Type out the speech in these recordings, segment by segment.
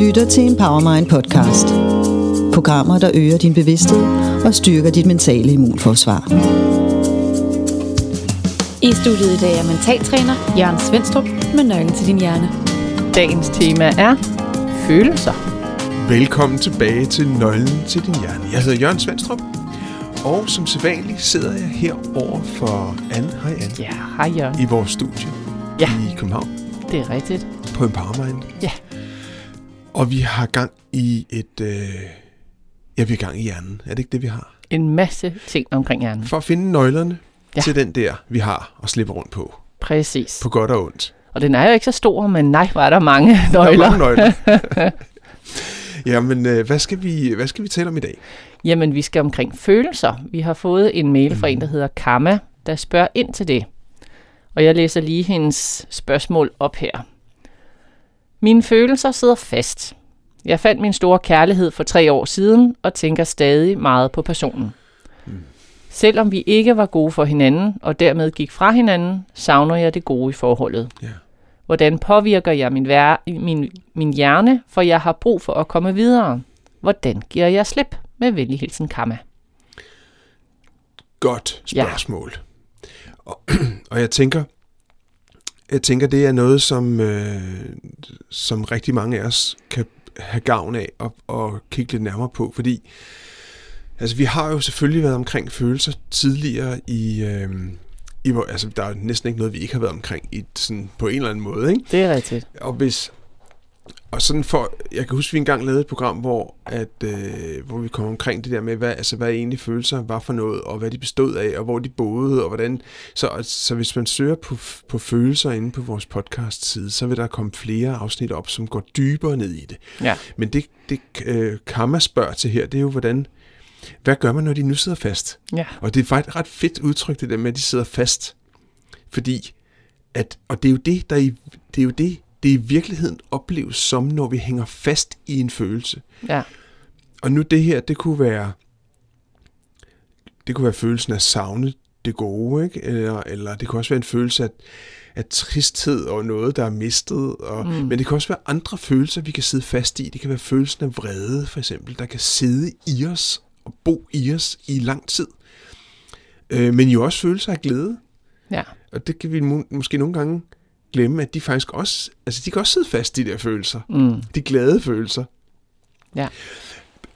lytter til Empowermind podcast. Programmer, der øger din bevidsthed og styrker dit mentale immunforsvar. I studiet i dag er mentaltræner Jørgen Svendstrup med nøglen til din hjerne. Dagens tema er følelser. Velkommen tilbage til Nøglen til din hjerne. Jeg hedder Jørgen Svendstrup, og som sædvanligt sidder jeg her over for Anne. Hej Anne. Ja, hej Jørgen. I vores studie Ja. i København Det er rigtigt. på Empowermind. Ja. Og vi har gang i et... Øh, ja, vi er gang i hjernen. Er det ikke det, vi har? En masse ting omkring hjernen. For at finde nøglerne Ja. til den der, vi har og slippe rundt på. Præcis. På godt og ondt. Og den er jo ikke så stor, men nej, var der mange Der er nøgler. mange nøgler. Jamen, øh, hvad, skal vi, hvad skal vi tale om i dag? Jamen, vi skal omkring følelser. Vi har fået en mail fra en, der hedder Kamma, der spørger ind til det. Og jeg læser lige hendes spørgsmål op her. Mine følelser sidder fast. Jeg fandt min store kærlighed for tre år siden og tænker stadig meget på personen. Selvom vi ikke var gode for hinanden og dermed gik fra hinanden, savner jeg det gode i forholdet. Ja. Hvordan påvirker jeg min, vær- min, min hjerne, for jeg har brug for at komme videre? Hvordan giver jeg slip? Med venlig hilsen, Kamma. Godt Ja. spørgsmål. Og, og jeg tænker, jeg tænker, det er noget, som, øh, som rigtig mange af os kan have gavn af og, og kigge lidt nærmere på, fordi altså, vi har jo selvfølgelig været omkring følelser tidligere i, øh, i altså, der er næsten ikke noget, vi ikke har været omkring i, sådan, på en eller anden måde. Ikke? Det er rigtigt. Og hvis og sådan for, jeg kan huske, vi engang lavede et program, hvor, at, øh, hvor vi kom omkring det der med, hvad, altså, hvad egentlig følelser var for noget, og hvad de bestod af, og hvor de boede, og hvordan. Så, så hvis man søger på, på følelser inde på vores podcast side, så vil der komme flere afsnit op, som går dybere ned i det. Ja. Men det, det øh, Kamma spørger til her, det er jo, hvordan, hvad gør man, når de nu sidder fast? Ja. Og det er faktisk et ret fedt udtryk, det der med, at de sidder fast. Fordi, at, og det er jo det, der i, det er jo det, det i virkeligheden opleves som, når vi hænger fast i en følelse. Ja. Og nu det her, det kunne være, det kunne være følelsen af savne det gode, ikke? Eller, eller det kunne også være en følelse af, af tristhed og noget, der er mistet. Og, mm. Men det kan også være andre følelser, vi kan sidde fast i. Det kan være følelsen af vrede, for eksempel, der kan sidde i os og bo i os i lang tid. Øh, men jo også følelser af glæde. Ja. Og det kan vi må, måske nogle gange glemme, at de faktisk også, altså de kan også sidde fast i de der følelser. Mm. De glade følelser. Ja.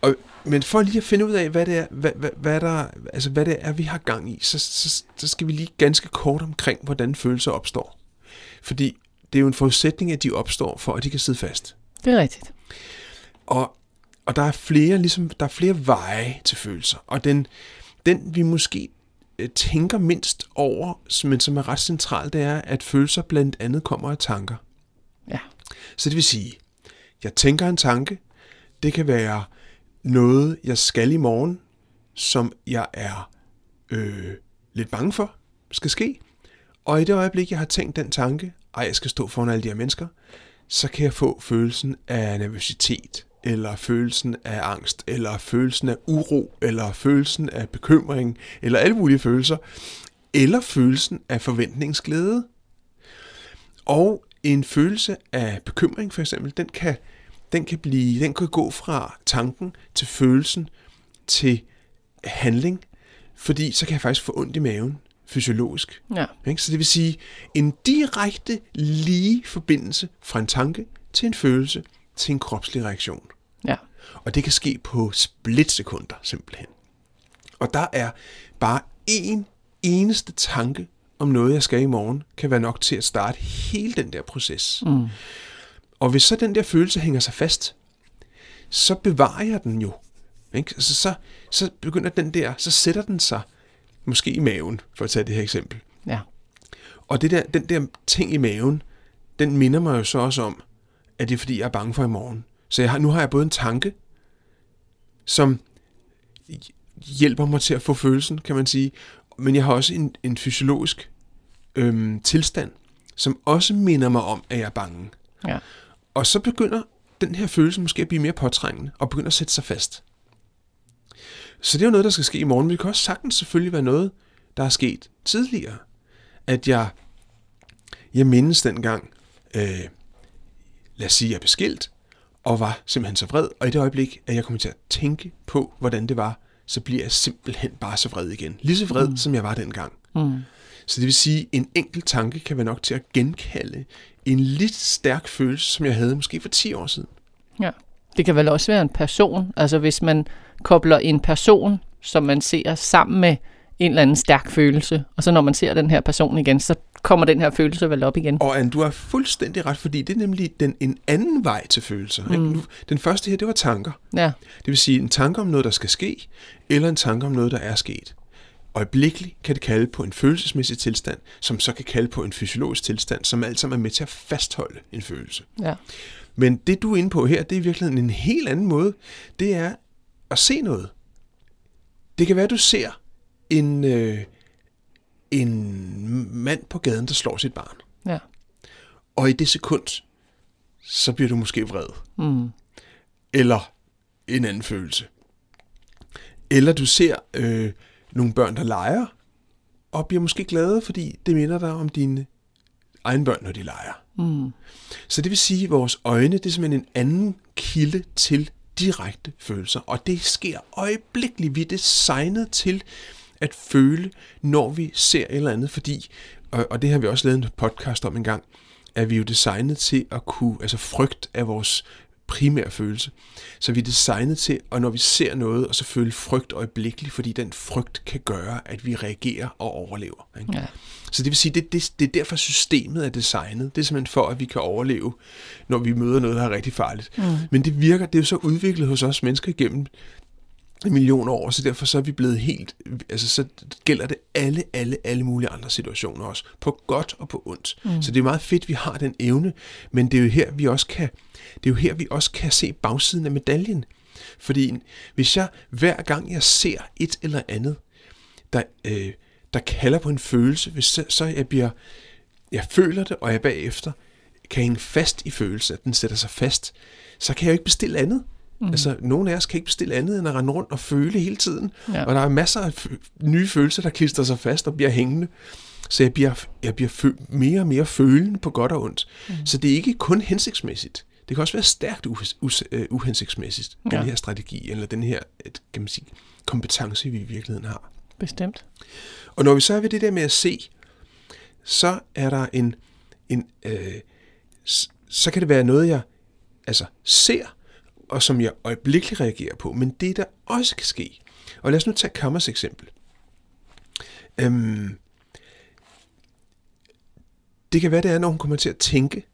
Og, men for lige at finde ud af, hvad det er, hvad, hvad, hvad der, altså hvad det er, vi har gang i, så, så, så skal vi lige ganske kort omkring, hvordan følelser opstår. Fordi det er jo en forudsætning, at de opstår, for at de kan sidde fast. Det er rigtigt. Og, og der er flere, ligesom, der er flere veje til følelser. Og den, den vi måske tænker mindst over, men som er ret central, det er, at følelser blandt andet kommer af tanker. Ja. Så det vil sige, jeg tænker en tanke, det kan være noget, jeg skal i morgen, som jeg er øh, lidt bange for, skal ske. Og i det øjeblik, jeg har tænkt den tanke, ej, jeg skal stå foran alle de her mennesker, så kan jeg få følelsen af nervøsitet, eller følelsen af angst, eller følelsen af uro, eller følelsen af bekymring, eller alle mulige følelser, eller følelsen af forventningsglæde. Og en følelse af bekymring for eksempel, den kan, den kan, blive, den kan gå fra tanken til følelsen til handling, fordi så kan jeg faktisk få ondt i maven fysiologisk. Ja. Så det vil sige en direkte lige forbindelse fra en tanke til en følelse til en kropslig reaktion. Og det kan ske på splitsekunder simpelthen. Og der er bare én eneste tanke om noget, jeg skal i morgen, kan være nok til at starte hele den der proces. Mm. Og hvis så den der følelse hænger sig fast, så bevarer jeg den jo. Ikke? Så, så, så begynder den der, så sætter den sig måske i maven, for at tage det her eksempel. Ja. Og det der, den der ting i maven, den minder mig jo så også om, at det er fordi, jeg er bange for i morgen. Så jeg har, nu har jeg både en tanke, som hjælper mig til at få følelsen, kan man sige, men jeg har også en, en fysiologisk øhm, tilstand, som også minder mig om, at jeg er bange. Ja. Og så begynder den her følelse måske at blive mere påtrængende, og begynder at sætte sig fast. Så det er jo noget, der skal ske i morgen, men det kan også sagtens selvfølgelig være noget, der er sket tidligere. At jeg, jeg mindes dengang, øh, lad os sige, jeg er beskilt, og var simpelthen så vred. Og i det øjeblik, at jeg kommer til at tænke på, hvordan det var, så bliver jeg simpelthen bare så vred igen. Lige så vred, mm. som jeg var dengang. Mm. Så det vil sige, at en enkelt tanke kan være nok til at genkalde en lidt stærk følelse, som jeg havde måske for 10 år siden. Ja. Det kan vel også være en person. Altså hvis man kobler en person, som man ser sammen med en eller anden stærk følelse, og så når man ser den her person igen, så kommer den her følelse vel op igen. Og Anne, du har fuldstændig ret, fordi det er nemlig den, en anden vej til følelser. Ikke? Nu, den første her, det var tanker. Ja, Det vil sige en tanke om noget, der skal ske, eller en tanke om noget, der er sket. Øjeblikkeligt kan det kalde på en følelsesmæssig tilstand, som så kan kalde på en fysiologisk tilstand, som alt sammen er med til at fastholde en følelse. ja. Men det, du er inde på her, det er i virkeligheden en helt anden måde. Det er at se noget. Det kan være, at du ser en, øh, en mand på gaden, der slår sit barn. ja. Og i det sekund, så bliver du måske vred. Mm. Eller en anden følelse. Eller du ser øh, nogle børn, der leger, og bliver måske glade, fordi det minder dig om dine egne børn, når de leger. Mm. Så det vil sige, at vores øjne, det er simpelthen en anden kilde til direkte følelser. Og det sker øjeblikkeligt. Vi er designet til at føle, når vi ser et eller andet, fordi, og, og det har vi også lavet en podcast om en gang, at vi er jo designet til at kunne, altså frygt af vores primære følelse. Så vi er designet til, at når vi ser noget, og så føle frygt øjeblikkeligt, fordi den frygt kan gøre, at vi reagerer og overlever. Ikke? Ja. Så det vil sige, det, det, det er derfor systemet er designet. Det er simpelthen for, at vi kan overleve, når vi møder noget, der er rigtig farligt. Mm. Men det virker, det er jo så udviklet hos os mennesker igennem en million år, så derfor så er vi blevet helt, altså så gælder det alle, alle, alle mulige andre situationer også, på godt og på ondt. Mm. Så det er meget fedt, vi har den evne, men det er jo her, vi også kan, det er jo her, vi også kan se bagsiden af medaljen. Fordi hvis jeg hver gang jeg ser et eller andet, der, øh, der kalder på en følelse, hvis så, så jeg bliver, jeg føler det, og jeg bagefter kan hænge fast i følelsen, at den sætter sig fast, så kan jeg jo ikke bestille andet. Mm. Altså, nogle af os kan ikke bestille andet end at rende rundt og føle hele tiden. Ja. Og der er masser af nye følelser, der klister sig fast og bliver hængende. Så jeg bliver, jeg bliver mere og mere følende på godt og ondt. Mm. Så det er ikke kun hensigtsmæssigt. Det kan også være stærkt uh- uh- uh- uhensigtsmæssigt, ja. Den her strategi, eller den her kan man sige, kompetence, vi i virkeligheden har. Bestemt. Og når vi så er ved det der med at se, så er der en, en øh, så kan det være noget, jeg altså ser, og som jeg øjeblikkeligt reagerer på, men det der også kan ske. Og lad os nu tage Kammers eksempel. Øhm, det kan være, det er, når hun kommer til at tænke,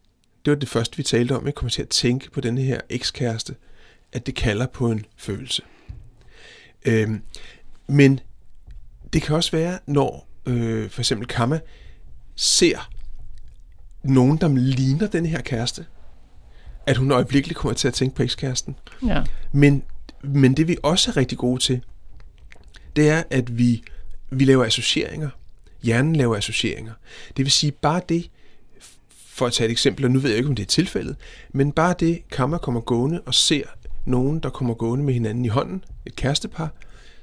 det var det første, vi talte om, ikke? kommer til at tænke på denne her ekskæreste, at det kalder på en følelse. Øhm, men det kan også være, når øh, for eksempel Kamma ser nogen, der ligner den her kæreste, at hun øjeblikkeligt kommer til at tænke på ekskæresten. Ja. Men, men det vi også er rigtig gode til, det er, at vi, vi laver associeringer. Hjernen laver associeringer. Det vil sige, bare det, for at tage et eksempel, og nu ved jeg ikke, om det er tilfældet, men bare det, Kamma kommer gående og ser nogen, der kommer gående med hinanden i hånden, et kærestepar,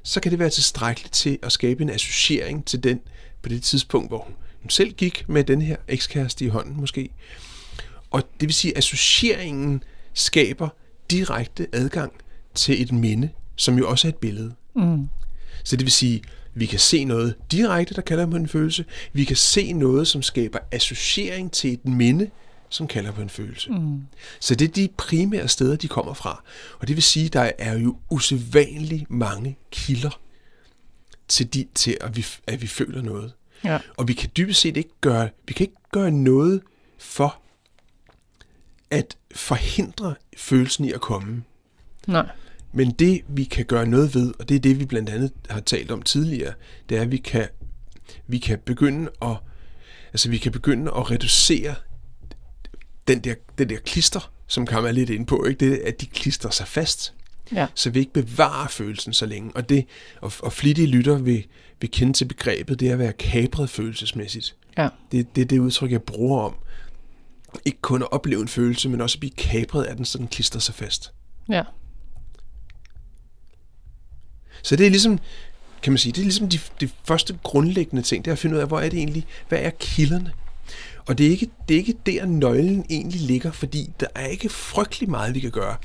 så kan det være tilstrækkeligt til at skabe en associering til den på det tidspunkt, hvor hun selv gik med den her ekskæreste i hånden måske. Og det vil sige, at associeringen skaber direkte adgang til et minde, som jo også er et billede. Mm. Så det vil sige, vi kan se noget direkte, der kalder på en følelse. Vi kan se noget, som skaber associering til et minde, som kalder på en følelse. Mm. Så det er de primære steder, de kommer fra. Og det vil sige, der er jo usædvanligt mange kilder til, de, til at, vi, at vi føler noget. Ja. Og vi kan dybest set ikke gøre, vi kan ikke gøre noget for at forhindre følelsen i at komme. Nej. Men det vi kan gøre noget ved, og det er det vi blandt andet har talt om tidligere, det er at vi kan vi kan begynde at altså vi kan begynde at reducere den der, den der klister, som kan er lidt inde på, ikke? Det, at de klister sig fast, Ja. så vi ikke bevarer følelsen så længe. Og det, og, og flittige lytter vil, vil kende til begrebet, det er at være kabret følelsesmæssigt. Ja. Det, det er det udtryk, jeg bruger om. Ikke kun at opleve en følelse, men også at blive kabret af den, så den klister sig fast. Ja. Så det er ligesom, kan man sige, det er ligesom de, de første grundlæggende ting, det er at finde ud af, hvor er det egentlig, hvad er kilderne? Og det er, ikke, det er ikke der, nøglen egentlig ligger, fordi der er ikke frygtelig meget, vi kan gøre.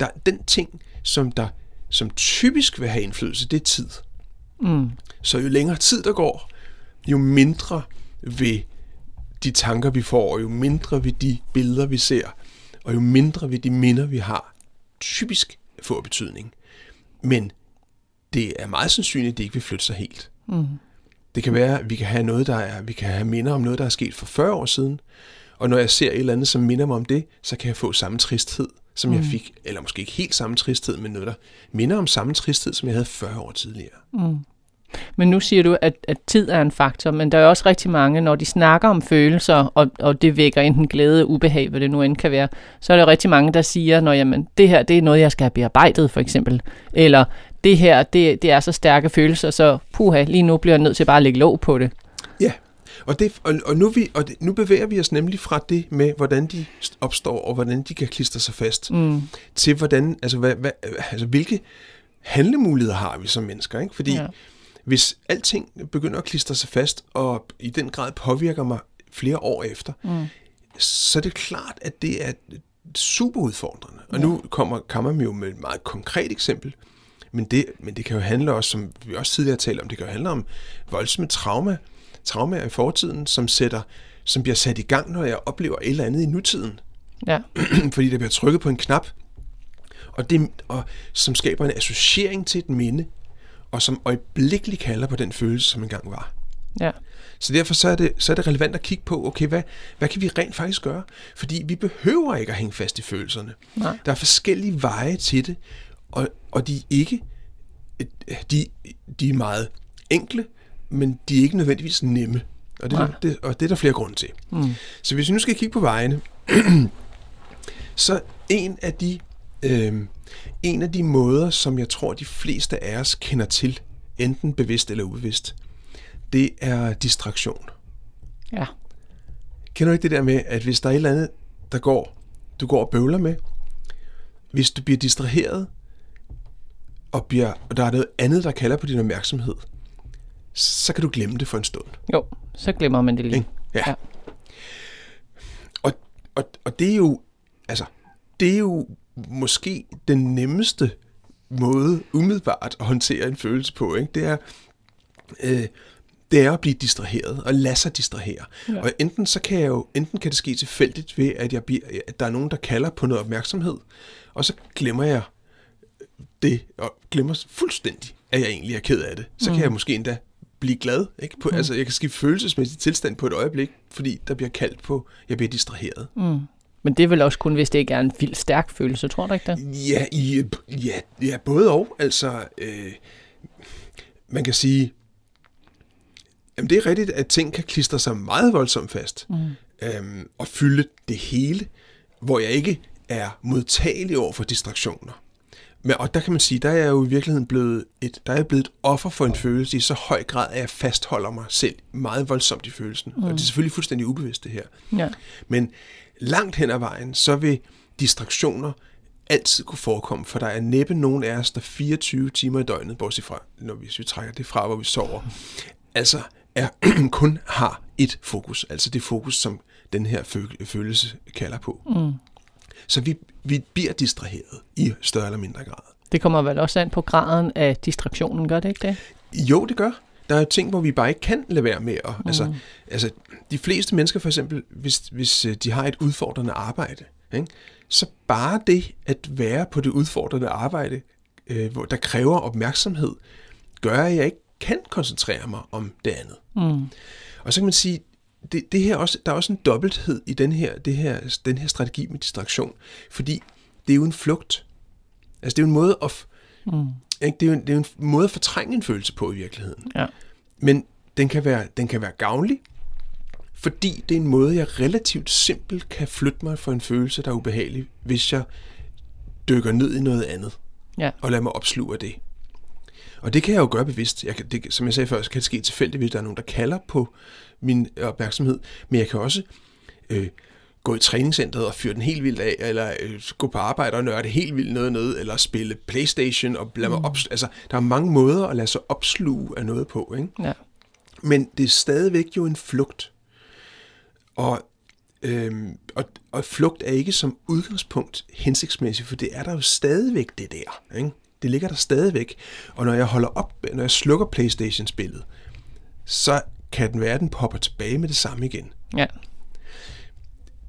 Der, den ting, som, der, som typisk vil have indflydelse, det er tid. Mm. Så jo længere tid der går, jo mindre vil de tanker, vi får, og jo mindre vil de billeder, vi ser, og jo mindre vil de minder, vi har, typisk få betydning. Men det er meget sandsynligt, at det ikke vil flytte sig helt. Mm. Det kan være, at vi kan have noget, der er, vi kan have minder om noget, der er sket for 40 år siden, og når jeg ser et eller andet, som minder mig om det, så kan jeg få samme tristhed, som mm. jeg fik, eller måske ikke helt samme tristhed, men noget, der minder om samme tristhed, som jeg havde 40 år tidligere. Mm. Men nu siger du, at, at tid er en faktor, men der er også rigtig mange, når de snakker om følelser, og, og det vækker enten glæde, ubehag, hvad det nu end kan være, så er der rigtig mange, der siger, når jamen, det her det er noget, jeg skal have bearbejdet, for eksempel. Eller det her, det, det er så stærke følelser, så puha, lige nu bliver jeg nødt til bare at lægge låg på det. Ja, og, det, og, og, nu, vi, og det, nu bevæger vi os nemlig fra det med, hvordan de opstår, og hvordan de kan klistre sig fast, Mm. til hvordan, altså, hvad, hvad, altså hvilke handlemuligheder har vi som mennesker, ikke? Fordi Ja. Ja. hvis alting begynder at klistre sig fast, og i den grad påvirker mig flere år efter, Mm. så er det klart, at det er super udfordrende. Og nu kommer Kammer jo med et meget konkret eksempel, men det, men det kan jo handle også, som vi også tidligere talte om, det kan jo handle om voldsomme trauma, traumer i fortiden, som, sætter, som bliver sat i gang, når jeg oplever et eller andet i nutiden. Ja. fordi der bliver trykket på en knap, og, det, og som skaber en associering til et minde, og som øjeblikkeligt kalder på den følelse, som engang var. Ja. Så derfor så er, det, så er det relevant at kigge på, okay, hvad, hvad kan vi rent faktisk gøre? Fordi vi behøver ikke at hænge fast i følelserne. Nej. Der er forskellige veje til det, og, og de er ikke, de, de er meget enkle, men de er ikke nødvendigvis nemme. Og det, Nej. det, og det er der flere grunde til. Mm. Så hvis vi nu skal kigge på vejene, så en af de øh, en af de måder, som jeg tror, de fleste af os kender til, enten bevidst eller ubevidst, det er distraktion. Ja. Kender du ikke det der med, at hvis der er et eller andet, der går, du går og bøvler med, hvis du bliver distraheret, og, bliver, og der er noget andet, der kalder på din opmærksomhed, så kan du glemme det for en stund. Jo, så glemmer man det lige. Ja. Ja. Og, og, og det er jo, altså, det er jo måske den nemmeste måde umiddelbart at håndtere en følelse på. Ikke? Det er, øh, det er at blive distraheret og lade sig distrahere. Ja. Og enten så kan jeg jo, enten kan det ske tilfældigt ved, at, jeg bliver, at der er nogen, der kalder på noget opmærksomhed, og så glemmer jeg det, og glemmer fuldstændig, at jeg egentlig er ked af det. Så mm. kan jeg måske endda blive glad. Ikke? På, mm. Altså, jeg kan skifte følelsesmæssig tilstand på et øjeblik, fordi der bliver kaldt på, jeg bliver distraheret. Mm. Men det er vel også kun, hvis det ikke er en vild stærk følelse, tror du ikke det? Ja, i, ja, ja både og. Altså, øh, man kan sige, jamen det er rigtigt, at ting kan klistre sig meget voldsomt fast Mm. øhm, og fylde det hele, hvor jeg ikke er modtagelig over for distraktioner. Men, og der kan man sige, der er jeg jo i virkeligheden blevet et, der er jeg blevet et offer for en følelse i så høj grad, at jeg fastholder mig selv meget voldsomt i følelsen. Mm. Og det er selvfølgelig fuldstændig ubevidst det her. Ja. Men langt hen ad vejen, så vil distraktioner altid kunne forekomme, for der er næppe nogen af os, der 24 timer i døgnet, bortset fra, når vi, hvis vi trækker det fra, hvor vi sover, altså er, kun har et fokus, altså det fokus, som den her fø- følelse kalder på. Mm. Så vi, vi bliver distraheret i større eller mindre grad. Det kommer vel også an på graden af distraktionen, gør det ikke det? Jo, det gør. Der er ting, hvor vi bare ikke kan lade være med at... Mm. Altså, altså, de fleste mennesker for eksempel, hvis, hvis øh, de har et udfordrende arbejde, ikke? så bare det at være på det udfordrende arbejde, øh, hvor der kræver opmærksomhed, gør, at jeg ikke kan koncentrere mig om det andet. Mm. Og så kan man sige, det, det her også, der er også en dobbelthed i den her, det her, den her strategi med distraktion, fordi det er jo en flugt. Altså det er jo en måde at, Mm. ikke? Det, er jo en, det er jo en måde at fortrænge en følelse på i virkeligheden. Ja. Men den kan være, den kan være gavnlig, fordi det er en måde, jeg relativt simpelt kan flytte mig for en følelse, der er ubehagelig, hvis jeg dykker ned i noget andet Ja. og lader mig opsluge af det. Og det kan jeg jo gøre bevidst. Jeg kan, det, som jeg sagde før, så kan det ske tilfældigt, hvis der er nogen, der kalder på min opmærksomhed. Men jeg kan også øh, gå i træningscenteret og fyre den helt vildt af, eller øh, gå på arbejde og nørde helt vildt noget ned, eller spille Playstation og lade mig Mm. opsluge. Altså, der er mange måder at lade sig opsluge af noget på, ikke? Ja. Men det er stadigvæk jo en flugt. Og Øhm, og, og flugt er ikke som udgangspunkt hensigtsmæssigt, for det er der jo stadigvæk det der. Ikke? Det ligger der stadigvæk. Og når jeg holder op, når jeg slukker Playstation-spillet, så kan den være, den popper tilbage med det samme igen. Ja.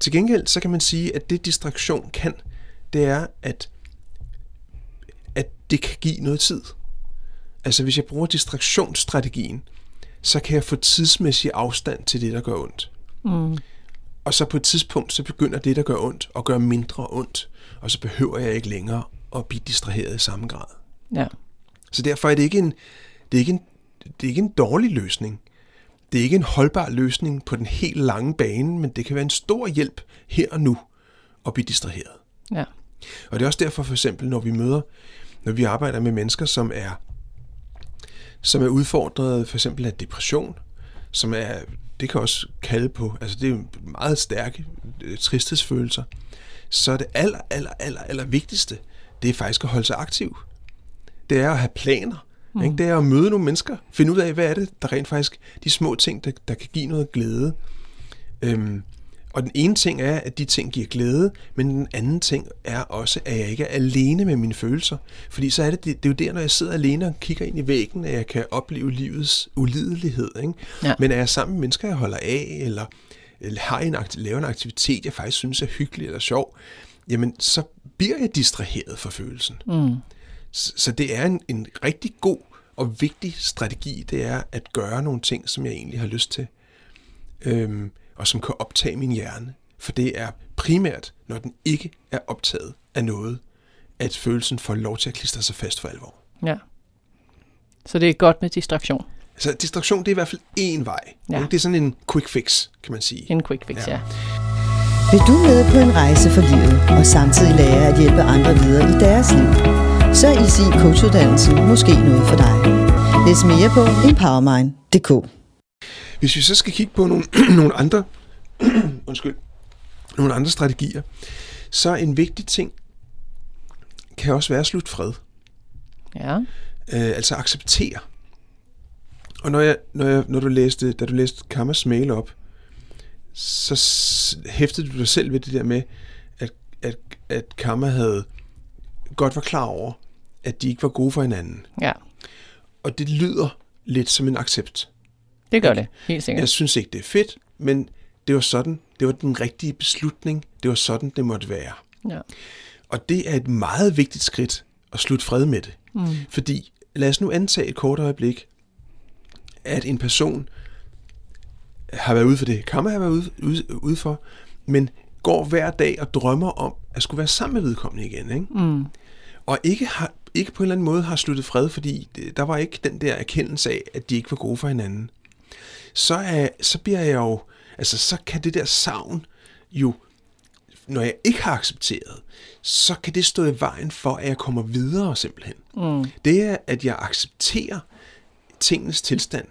Til gengæld, så kan man sige, at det distraktion kan, det er, at, at det kan give noget tid. Altså hvis jeg bruger distraktionsstrategien, så kan jeg få tidsmæssig afstand til det, der gør ondt. Mm. Og så på et tidspunkt, så begynder det, der gør ondt, at gøre mindre ondt. Og så behøver jeg ikke længere at blive distraheret i samme grad. Ja. Så derfor er det ikke en, det er ikke en, det er ikke en dårlig løsning. Det er ikke en holdbar løsning på den helt lange bane, men det kan være en stor hjælp her og nu at blive distraheret. Ja. Og det er også derfor for eksempel, når vi møder, når vi arbejder med mennesker, som er, som er udfordret for eksempel af depression, som er, det kan også kalde på, altså det er meget stærke øh, tristhedsfølelser, så er det aller, aller, aller, aller vigtigste, det er faktisk at holde sig aktiv. Det er at have planer. Mm. Ikke? Det er at møde nogle mennesker, finde ud af, hvad er det, der rent faktisk, de små ting, der, der kan give noget glæde. Øhm, og den ene ting er, at de ting giver glæde, men den anden ting er også, at jeg ikke er alene med mine følelser. Fordi så er det, det, det er jo der, når jeg sidder alene og kigger ind i væggen, at jeg kan opleve livets ulidelighed. Ikke? Ja. Men er jeg sammen med mennesker, jeg holder af, eller, eller har en, laver en aktivitet, jeg faktisk synes er hyggelig eller sjov, jamen så bliver jeg distraheret for følelsen. Mm. Så, det er en, en rigtig god og vigtig strategi, det er at gøre nogle ting, som jeg egentlig har lyst til. Øhm, og som kan optage min hjerne. For det er primært, når den ikke er optaget af noget, at følelsen får lov til at klistre sig fast for alvor. Ja. Så det er godt med distraktion. Så distraktion, det er i hvert fald én vej. Ja. ikke? Det er sådan en quick fix, kan man sige. En quick fix, ja. Ja. Vil du med på en rejse for livet og samtidig lære at hjælpe andre videre i deres liv? Så er IC Coachuddannelsen måske noget for dig. Læs mere på empowermind.dk Hvis vi så skal kigge på nogle, nogle andre undskyld, nogle andre strategier, så en vigtig ting kan også være at slutte fred. Ja. øh, altså acceptere. Og når, jeg, når, jeg, når du læste, da du læste Kammers mail op, så hæftede du dig selv ved det der med, at, at, at Kammer havde godt var klar over, at de ikke var gode for hinanden. Ja, Og det lyder lidt som en accept. det gør det. Helt sikkert. Jeg synes ikke, det er fedt, men det var sådan, det var den rigtige beslutning. Det var sådan, det måtte være. Ja. Og det er et meget vigtigt skridt at slutte fred med det. Mm. Fordi lad os nu antage et kort øjeblik, at en person har været ude for det, kan man have været ude, ude, ude for, men går hver dag og drømmer om at skulle være sammen med vedkommende igen. Ikke? Mm. Og ikke, har, ikke på en eller anden måde har sluttet fred, fordi der var ikke den der erkendelse af, at de ikke var gode for hinanden. Så, er, så bliver jeg jo, altså så kan det der savn jo, når jeg ikke har accepteret, så kan det stå i vejen for, at jeg kommer videre simpelthen. Mm. Det er, at jeg accepterer tingenes tilstand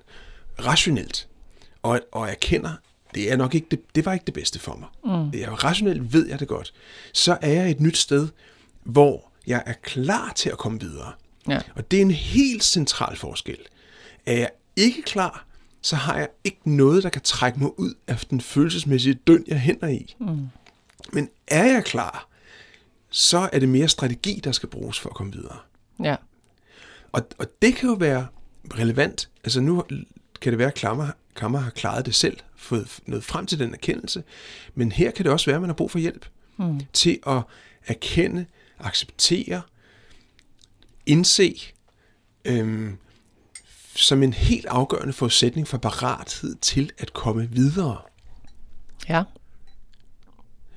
rationelt, og, og erkender, det er nok ikke det, det var ikke det bedste for mig. Mm. Jeg, rationelt ved jeg det godt. Så er jeg et nyt sted, hvor jeg er klar til at komme videre. Ja. Og det er en helt central forskel. Er jeg ikke klar, så har jeg ikke noget, der kan trække mig ud af den følelsesmæssige døn, jeg hænder i. Mm. Men er jeg klar, så er det mere strategi, der skal bruges for at komme videre. Ja. Og, og det kan jo være relevant. Altså nu kan det være, at Klammer, Kammer har klaret det selv, fået noget frem til den erkendelse. Men her kan det også være, at man har brug for hjælp mm. til at erkende, acceptere, indse, øhm, som en helt afgørende forudsætning for parathed til at komme videre. Ja.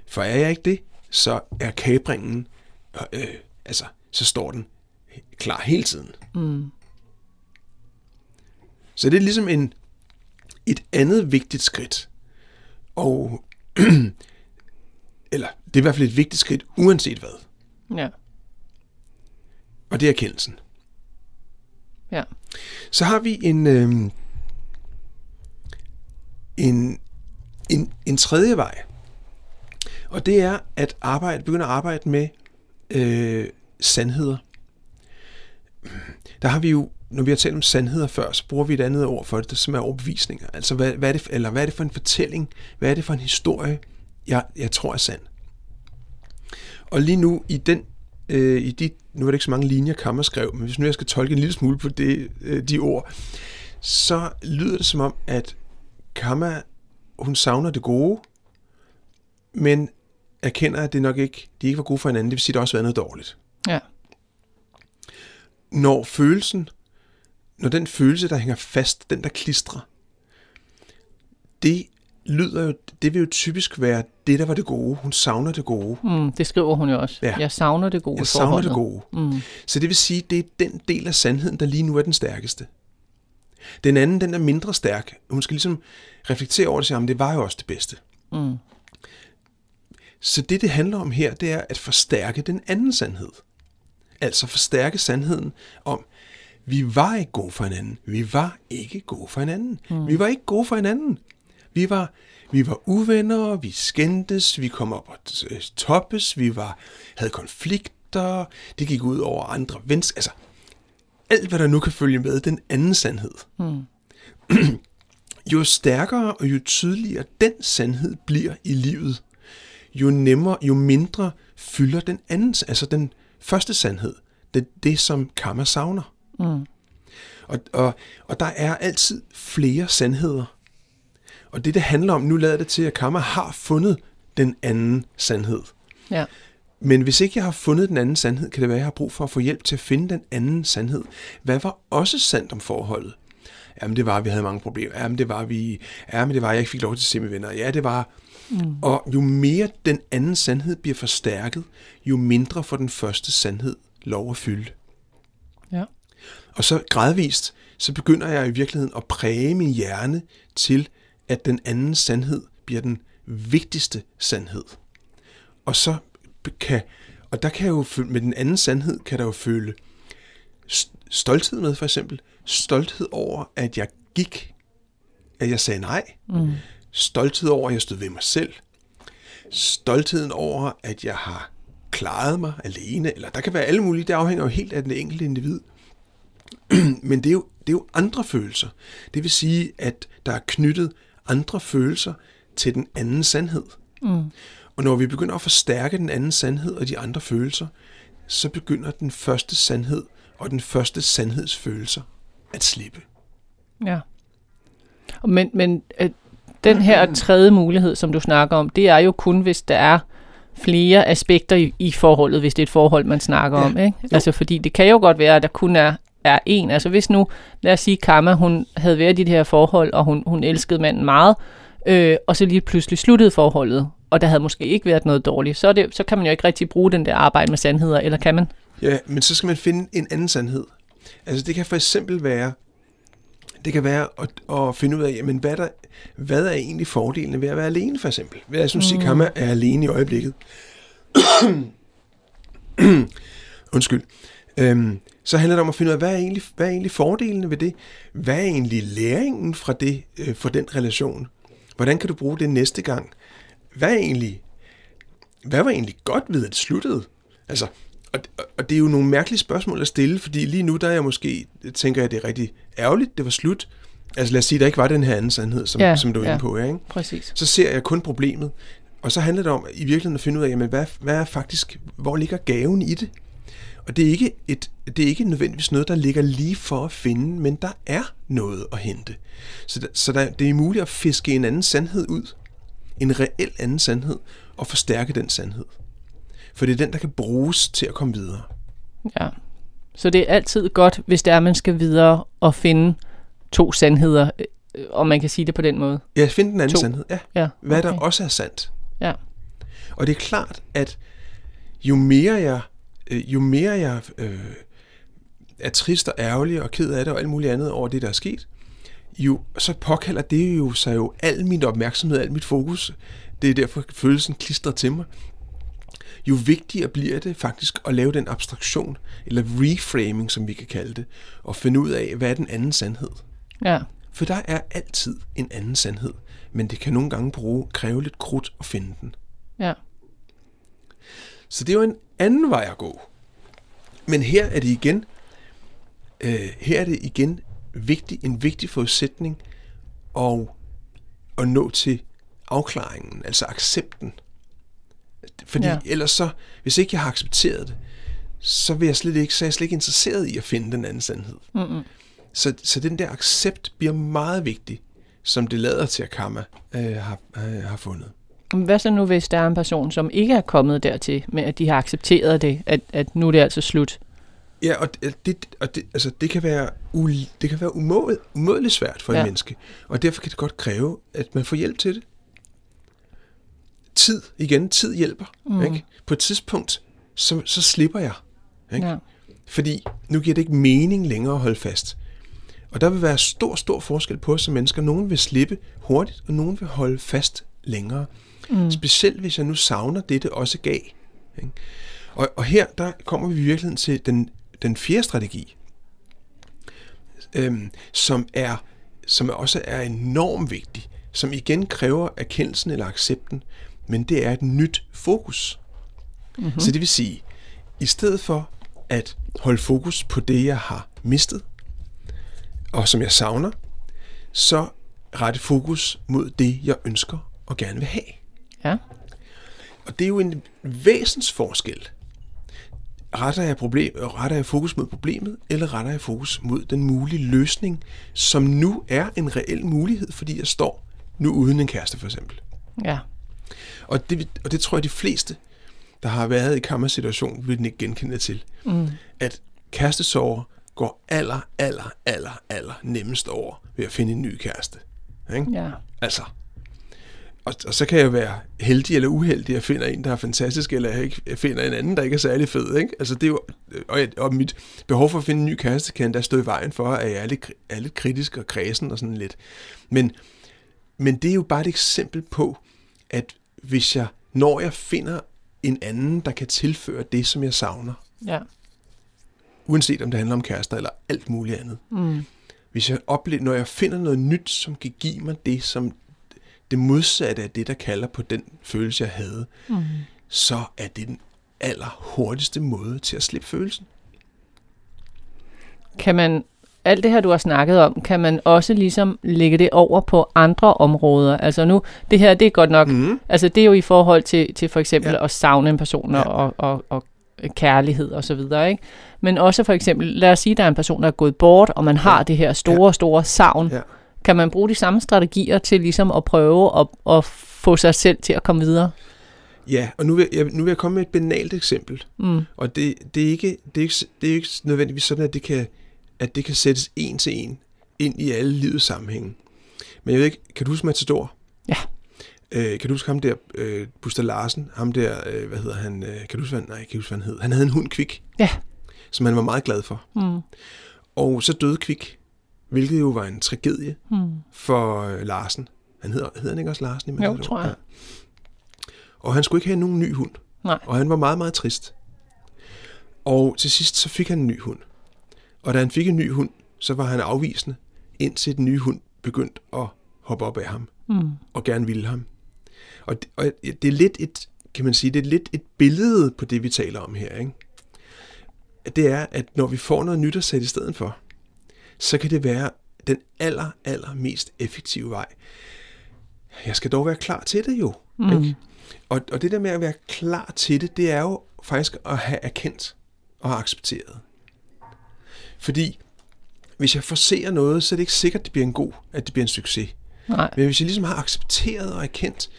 For er jeg ikke det, så er kabringen, øh, altså, så står den klar hele tiden. Mm. Så det er ligesom en, et andet vigtigt skridt. Og, eller det er i hvert fald et vigtigt skridt, uanset hvad. Ja. Og det er erkendelsen. Ja. Så har vi en, øh, en, en, en tredje vej. Og det er at arbejde, begynde at arbejde med øh, sandheder. Der har vi jo, når vi har talt om sandheder før, så bruger vi et andet ord for det, som er overbevisninger. Altså, hvad, hvad, er det, eller hvad er det for en fortælling? Hvad er det for en historie, jeg, jeg tror er sand. Og lige nu i den øh, i de, nu er det ikke så mange linjer, Kammer skrev, men hvis nu jeg skal tolke en lille smule på det, øh, de ord, så lyder det som om, at Kammer, hun savner det gode, men erkender, at det nok ikke, de ikke var gode for hinanden, det vil sige, at der også var noget dårligt. Ja. Når følelsen, når den følelse, der hænger fast, den der klistrer, det lyder jo, det vil jo typisk være det, der var det gode. Hun savner det gode. Mm, det skriver hun jo også. Ja. Jeg savner det gode Jeg savner forholdet. det gode. Mm. Så det vil sige, det er den del af sandheden, der lige nu er den stærkeste. Den anden, den er mindre stærk. Hun skal ligesom reflektere over det og sige, "Jamen, det var jo også det bedste. Mm. Så det, det handler om her, det er at forstærke den anden sandhed. Altså forstærke sandheden om, vi var ikke gode for hinanden. Vi var ikke gode for hinanden. Mm. Vi var ikke gode for hinanden. Vi var, vi var uvenner, vi skændtes, vi kom op og øh, toppes, vi var, havde konflikter, det gik ud over andre vens... Altså, alt hvad der nu kan følge med, den anden sandhed. Mm. jo stærkere og jo tydeligere den sandhed bliver i livet, jo nemmere, jo mindre fylder den anden, altså den første sandhed, det, det som Kammer savner. Mm. Og, og, og der er altid flere sandheder. Og det, det handler om, nu lader det til, at Kammer har fundet den anden sandhed. Ja. Men hvis ikke jeg har fundet den anden sandhed, kan det være, at jeg har brug for at få hjælp til at finde den anden sandhed. Hvad var også sandt om forholdet? Jamen det var, at vi havde mange problemer. Jamen det var, vi, jamen det var, at jeg ikke fik lov til at se mine venner. Ja, det var. Mm. Og jo mere den anden sandhed bliver forstærket, jo mindre får den første sandhed lov at fylde. Ja. Og så gradvist, så begynder jeg i virkeligheden at præge min hjerne til, at den anden sandhed bliver den vigtigste sandhed. Og så kan, og der kan jeg jo føle, med den anden sandhed, kan der jo føle st- stolthed med, for eksempel. Stolthed over, at jeg gik, at jeg sagde nej. Mm. Stolthed over, at jeg stod ved mig selv. Stoltheden over, at jeg har klaret mig alene, eller der kan være alle mulige, det afhænger jo helt af den enkelte individ. Men det er, jo, det er jo andre følelser. Det vil sige, at der er knyttet andre følelser til den anden sandhed. Mm. Og når vi begynder at forstærke den anden sandhed og de andre følelser, så begynder den første sandhed og den første sandhedsfølelser at slippe. Ja. Men, men øh, den her tredje mulighed, som du snakker om, det er jo kun, hvis der er flere aspekter i, i forholdet, hvis det er et forhold, man snakker Ja. om. Ikke? Jo. Altså, fordi det kan jo godt være, at der kun er, er en. Altså, hvis nu, lad os sige, Kamma, hun havde været i det her forhold, og hun, hun elskede manden meget, øh, og så lige pludselig sluttede forholdet, og der havde måske ikke været noget dårligt, så, det, så kan man jo ikke rigtig bruge den der arbejde med sandheder, eller kan man? Ja, men så skal man finde en anden sandhed. Altså det kan for eksempel være, det kan være at, at finde ud af, jamen, hvad, der, hvad er egentlig fordelene ved at være alene, for eksempel. Hvad er, som mm. sige, Kamma er alene i øjeblikket. Undskyld. Øhm, så handler det om at finde ud af, hvad er egentlig, hvad er egentlig fordelene ved det? Hvad er egentlig læringen fra det, øh, for den relation? Hvordan kan du bruge det næste gang? Hvad er egentlig, hvad var egentlig godt ved, at det sluttede? Altså, og, og det er jo nogle mærkelige spørgsmål at stille, fordi lige nu, der er jeg måske, tænker jeg, det er rigtig ærgerligt, det var slut. Altså lad os sige, der ikke var den her anden sandhed, som, Ja, som du er ja. inde på, ikke? Præcis. så ser jeg kun problemet. Og så handler det om i virkeligheden at finde ud af, jamen, hvad, hvad er faktisk, hvor ligger gaven i det? Og det er, ikke et, det er ikke nødvendigvis noget, der ligger lige for at finde, men der er noget at hente. Så, der, så der, det er muligt at fiske en anden sandhed ud, en reel anden sandhed, og forstærke den sandhed. For det er den, der kan bruges til at komme videre. Ja. Så det er altid godt, hvis det er, man skal videre og finde to sandheder, øh, og man kan sige det på den måde. Ja, find den anden To. sandhed. Ja. Ja, Hvad okay. der også er sandt. Ja. Og det er klart, at jo mere jeg, jo mere jeg øh, er trist og ærgerlig og ked af det og alt muligt andet over det, der er sket, jo, så påkalder det jo sig jo al min opmærksomhed, al mit fokus. Det er derfor, følelsen klistrer til mig. Jo vigtigere bliver det faktisk at lave den abstraktion, eller reframing, som vi kan kalde det, og finde ud af, hvad er den anden sandhed. Ja. For der er altid en anden sandhed, men det kan nogle gange bruge, kræve lidt krudt at finde den. Ja. Så det er jo en anden vej at gå. Men her er det igen, øh, her er det igen vigtig, en vigtig forudsætning at, at nå til afklaringen, altså accepten. Fordi Ja. ellers så, hvis ikke jeg har accepteret det, så, vil jeg slet ikke, så er jeg slet ikke interesseret i at finde den anden sandhed. Mm-mm. Så, så den der accept bliver meget vigtig, som det lader til, at karma øh, har, øh, har fundet. Hvad så nu, hvis der er en person, som ikke er kommet dertil, med at de har accepteret det, at, at nu er det altså slut? Ja, og det, og det, altså, det kan være, u, det kan være umåd, umådeligt svært for. Ja. et menneske, og derfor kan det godt kræve, at man får hjælp til det. Tid, igen, tid hjælper. Mm. Ikke? På et tidspunkt, så, så slipper jeg. Ikke? Ja. Fordi nu giver det ikke mening længere at holde fast. Og der vil være stor, stor forskel på os som mennesker. Nogen vil slippe hurtigt, og nogen vil holde fast længere. Mm. Specielt hvis jeg nu savner det, det også gav. Ikke? Og, og her der kommer vi i virkeligheden til den, den fjerde strategi, øhm, som, er, som også er enormt vigtig, som igen kræver erkendelsen eller accepten, men det er et nyt fokus. Mm-hmm. Så det vil sige, i stedet for at holde fokus på det, jeg har mistet, og som jeg savner, så rette fokus mod det, jeg ønsker og gerne vil have. Og det er jo en væsensforskel. Retter jeg, problem, retter jeg fokus mod problemet, eller retter jeg fokus mod den mulige løsning, som nu er en reel mulighed, fordi jeg står nu uden en kæreste for eksempel. Ja. Og det, og det tror jeg, de fleste, der har været i kammersituation, vil den ikke genkende til. Mm. At kærestesover går aller, aller, aller, aller nemmest over ved at finde en ny kæreste. Ikke? Ja. Altså. Og, og så kan jeg være heldig eller uheldig, at jeg finder en, der er fantastisk, eller jeg ikke jeg finder en anden, der ikke er særlig fed. Ikke? Altså, det er jo, og, jeg, og mit behov for at finde en ny kæreste kan endda stå i vejen for, at jeg er lidt, er lidt kritisk og kredsen og sådan lidt. Men, men det er jo bare et eksempel på, at hvis jeg, når jeg finder en anden, der kan tilføre det, som jeg savner, Ja. uanset om det handler om kærester eller alt muligt andet. Mm. Hvis jeg oplever, når jeg finder noget nyt, som kan give mig det, som det modsatte af det, der kalder på den følelse, jeg havde, mm. så er det den aller hurtigste måde til at slippe følelsen. Kan man, alt det her, du har snakket om, kan man også ligesom lægge det over på andre områder? Altså nu, det her, det er godt nok, mm. altså det er jo i forhold til, til for eksempel Ja. ja. at savne en person Ja. ja. og, og, og kærlighed og så videre, ikke? Men også for eksempel, lad os sige, der er en person, der er gået bort, og man har Ja. det her store, store savn. Ja. Kan man bruge de samme strategier til ligesom at prøve at, at få sig selv til at komme videre? Ja, og nu vil, jeg, nu vil jeg komme med et banalt eksempel. Mm. Og det, det, er ikke, det, er ikke, det er ikke nødvendigvis sådan, at det kan, at det kan sættes en til en ind i alle livets sammenhænge. Men jeg ved ikke, kan du huske Matador? Ja. Øh, kan du huske ham der, øh, Buster Larsen, ham der, øh, hvad hedder han, øh, kan du huske, hvad, nej, kan du huske, hvad han hed? Han havde en hund, Kvik, Ja. som han var meget glad for. Mm. Og så døde Kvik, hvilket jo var en tragedie Mm. for øh, Larsen. Han hedder, hedder han ikke også Larsen? i Jo, tror jeg. Ja. Og han skulle ikke have nogen ny hund. Nej. Og han var meget, meget trist. Og til sidst så fik han en ny hund. Og da han fik en ny hund, så var han afvisende, indtil den nye hund begyndte at hoppe op af ham. Mm. Og gerne ville ham. Og det, og det er lidt et, kan man sige, det er lidt et billede på det, vi taler om her. Ikke? Det er, at når vi får noget nyt at sætte i stedet for, så kan det være den aller, aller mest effektive vej. Jeg skal dog være klar til det jo. Mm. Ikke? Og, og det der med at være klar til det, det er jo faktisk at have erkendt og have accepteret. Fordi hvis jeg forser noget, så er det ikke sikkert, at det bliver en god, at det bliver en succes. Nej. Men hvis jeg ligesom har accepteret og erkendt,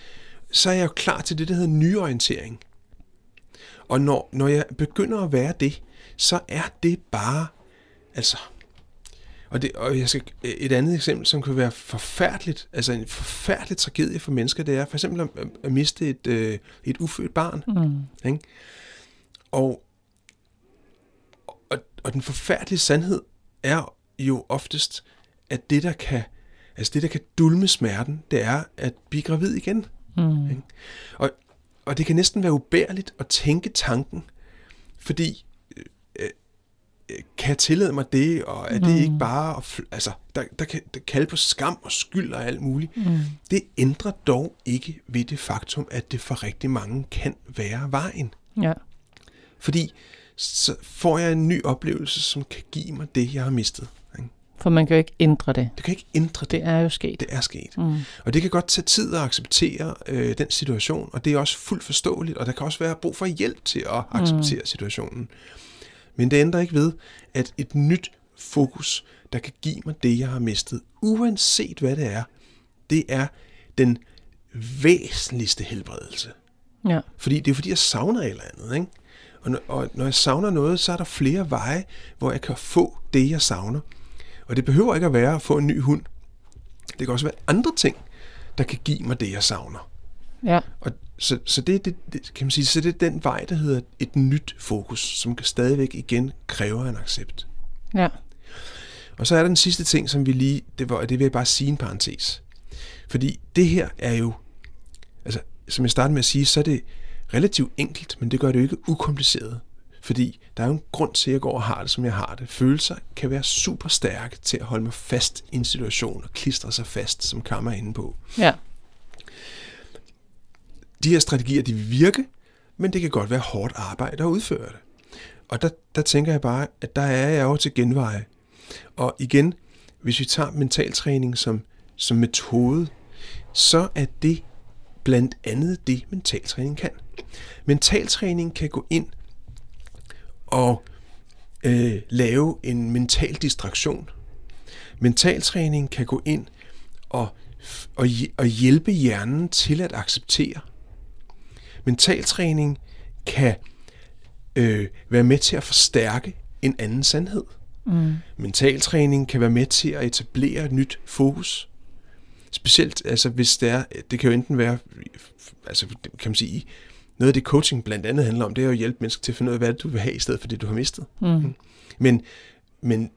så er jeg jo klar til det, der hedder nyorientering. Og når, når jeg begynder at være det, så er det bare, altså, og, det, og jeg skal, et andet eksempel, som kan være forfærdeligt, altså en forfærdelig tragedie for mennesker, det er for eksempel at, at miste et, øh, et ufødt barn. Mm. Ikke? Og, og, og den forfærdelige sandhed er jo oftest, at det, der kan, altså det, der kan dulme smerten, det er at blive gravid igen. Mm. Ikke? Og, og det kan næsten være ubærligt at tænke tanken, fordi kan jeg tillade mig det, og er det Mm. ikke bare, altså, der, der kan der kalde på skam og skyld og alt muligt. Mm. Det ændrer dog ikke ved det faktum, at det for rigtig mange kan være vejen. Ja. Fordi så får jeg en ny oplevelse, som kan give mig det, jeg har mistet. Ikke? For man kan jo ikke ændre det. Du kan ikke ændre det. Det er jo sket. Det er sket. Mm. Og det kan godt tage tid at acceptere øh, den situation, og det er også fuldt forståeligt, og der kan også være brug for hjælp til at acceptere mm. situationen. Men det ændrer ikke ved, at et nyt fokus, der kan give mig det, jeg har mistet, uanset hvad det er, det er den væsentligste helbredelse. Ja. Fordi det er fordi, jeg savner et eller andet. Ikke? Og, når, og når jeg savner noget, så er der flere veje, hvor jeg kan få det, jeg savner. Og det behøver ikke at være at få en ny hund. Det kan også være andre ting, der kan give mig det, jeg savner. Ja. Og så, så det, det, det, kan man sige, så det er den vej, der hedder et nyt fokus, som kan stadigvæk igen kræver en accept. Ja. Og så er der den sidste ting, som vi lige, det, var, det vil jeg bare sige en parentes. Fordi det her er jo, altså som jeg startede med at sige, så er det relativt enkelt, men det gør det jo ikke ukompliceret. Fordi der er jo en grund til, at jeg går og har det, som jeg har det. Følelser kan være super stærke til at holde mig fast i en situation og klistre sig fast, som Kammer er inde på. Ja. De her strategier, de vil virke, men det kan godt være hårdt arbejde at udføre det. Og der, der tænker jeg bare, at der er jeg jo til genveje. Og igen, hvis vi tager mentaltræning som, som metode, så er det blandt andet det, mentaltræning kan. Mentaltræning kan gå ind og øh, lave en mental distraktion. Mentaltræning kan gå ind og, og, og hjælpe hjernen til at acceptere. Mentaltræning kan øh, være med til at forstærke en anden sandhed. Mm. Mentaltræning kan være med til at etablere et nyt fokus. Specielt, altså hvis det er, det kan jo enten være, altså kan man sige, noget af det coaching blandt andet handler om, det er at hjælpe mennesker til at finde ud af, hvad du vil have, i stedet for det, du har mistet. Mm. Men, men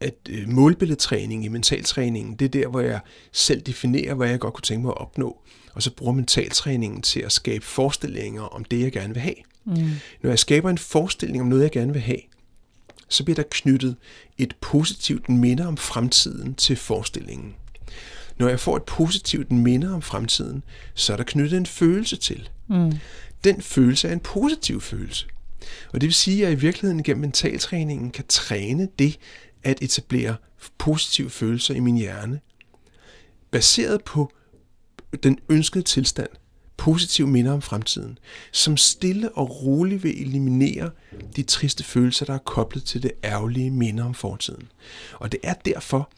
at øh, målbilledtræning i mentaltræningen, det er der, hvor jeg selv definerer, hvad jeg godt kunne tænke mig at opnå. Og så bruger mentaltræningen til at skabe forestillinger om det, jeg gerne vil have. Mm. Når jeg skaber en forestilling om noget, jeg gerne vil have, så bliver der knyttet et positivt minde om fremtiden til forestillingen. Når jeg får et positivt minde om fremtiden, så er der knyttet en følelse til. Mm. Den følelse er en positiv følelse. Og det vil sige, at jeg i virkeligheden gennem mentaltræningen kan træne det at etablere positive følelser i min hjerne, baseret på den ønskede tilstand, positive minder om fremtiden, som stille og roligt vil eliminere de triste følelser, der er koblet til det ærgerlige minder om fortiden. Og det er derfor,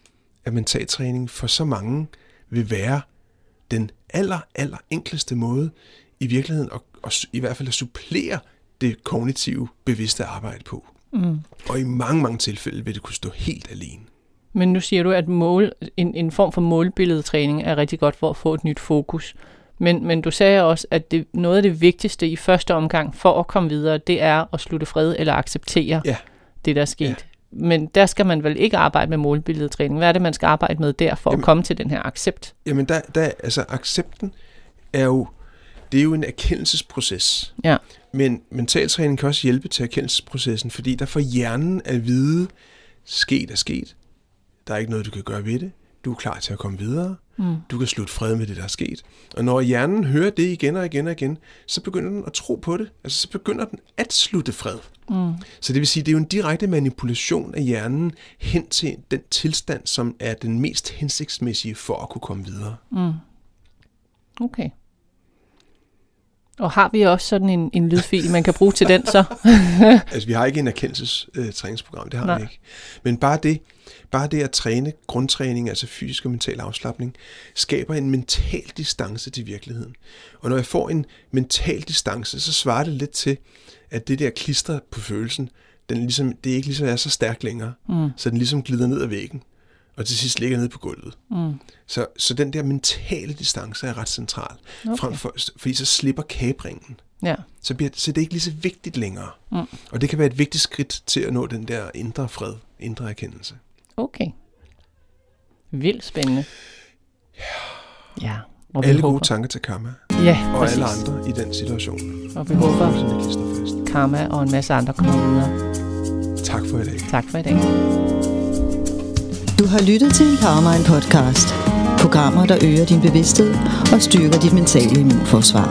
at mentaltræning for så mange vil være den aller, aller enkleste måde i virkeligheden, og, og i hvert fald at supplere det kognitive bevidste arbejde på. Mm. Og i mange, mange tilfælde vil det kunne stå helt alene. Men nu siger du, at mål, en, en form for målbilledtræning er rigtig godt for at få et nyt fokus. Men, men du sagde også, at det, noget af det vigtigste i første omgang for at komme videre, det er at slutte fred eller acceptere ja. det, der er sket. Ja. Men der skal man vel ikke arbejde med målbilledtræning. Hvad er det, man skal arbejde med der for jamen, at komme til den her accept? Jamen, der, der, altså accepten er jo, det er jo en erkendelsesproces. Ja. Men mentaltræning kan også hjælpe til erkendelsesprocessen, fordi der får hjernen at vide, sket er sket. Der er ikke noget, du kan gøre ved det. Du er klar til at komme videre. Mm. Du kan slutte fred med det, der er sket. Og når hjernen hører det igen og igen og igen, så begynder den at tro på det. Altså, så begynder den at slutte fred. Mm. Så det vil sige, det er jo en direkte manipulation af hjernen hen til den tilstand, som er den mest hensigtsmæssige for at kunne komme videre. Mm. Okay. Og har vi også sådan en, en lydfil, man kan bruge til den så? altså, vi har ikke en erkendelsestræningsprogram, det har Nej. vi ikke. Men bare det, bare det at træne grundtræning, altså fysisk og mental afslappning, skaber en mental distance til virkeligheden. Og når jeg får en mental distance, så svarer det lidt til, at det der klister på følelsen, den ligesom, det er ikke ligesom er så stærk længere, mm. så den ligesom glider ned ad væggen og til sidst ligger nede på gulvet. Mm. Så, så den der mentale distance er ret central, okay. frem for, fordi så slipper kabringen. Ja. Så, bliver, så det er ikke lige så vigtigt længere. Mm. Og det kan være et vigtigt skridt til at nå den der indre fred, indre erkendelse. Okay. Vildt spændende. Ja. ja. Og alle gode tanker til karma. Ja, Og præcis. alle andre i den situation. Og vi håber, at karma og en masse andre kommer videre. Tak for i dag. Tak for i dag. Du har lyttet til en Powermind podcast. Programmer, der øger din bevidsthed og styrker dit mentale immunforsvar.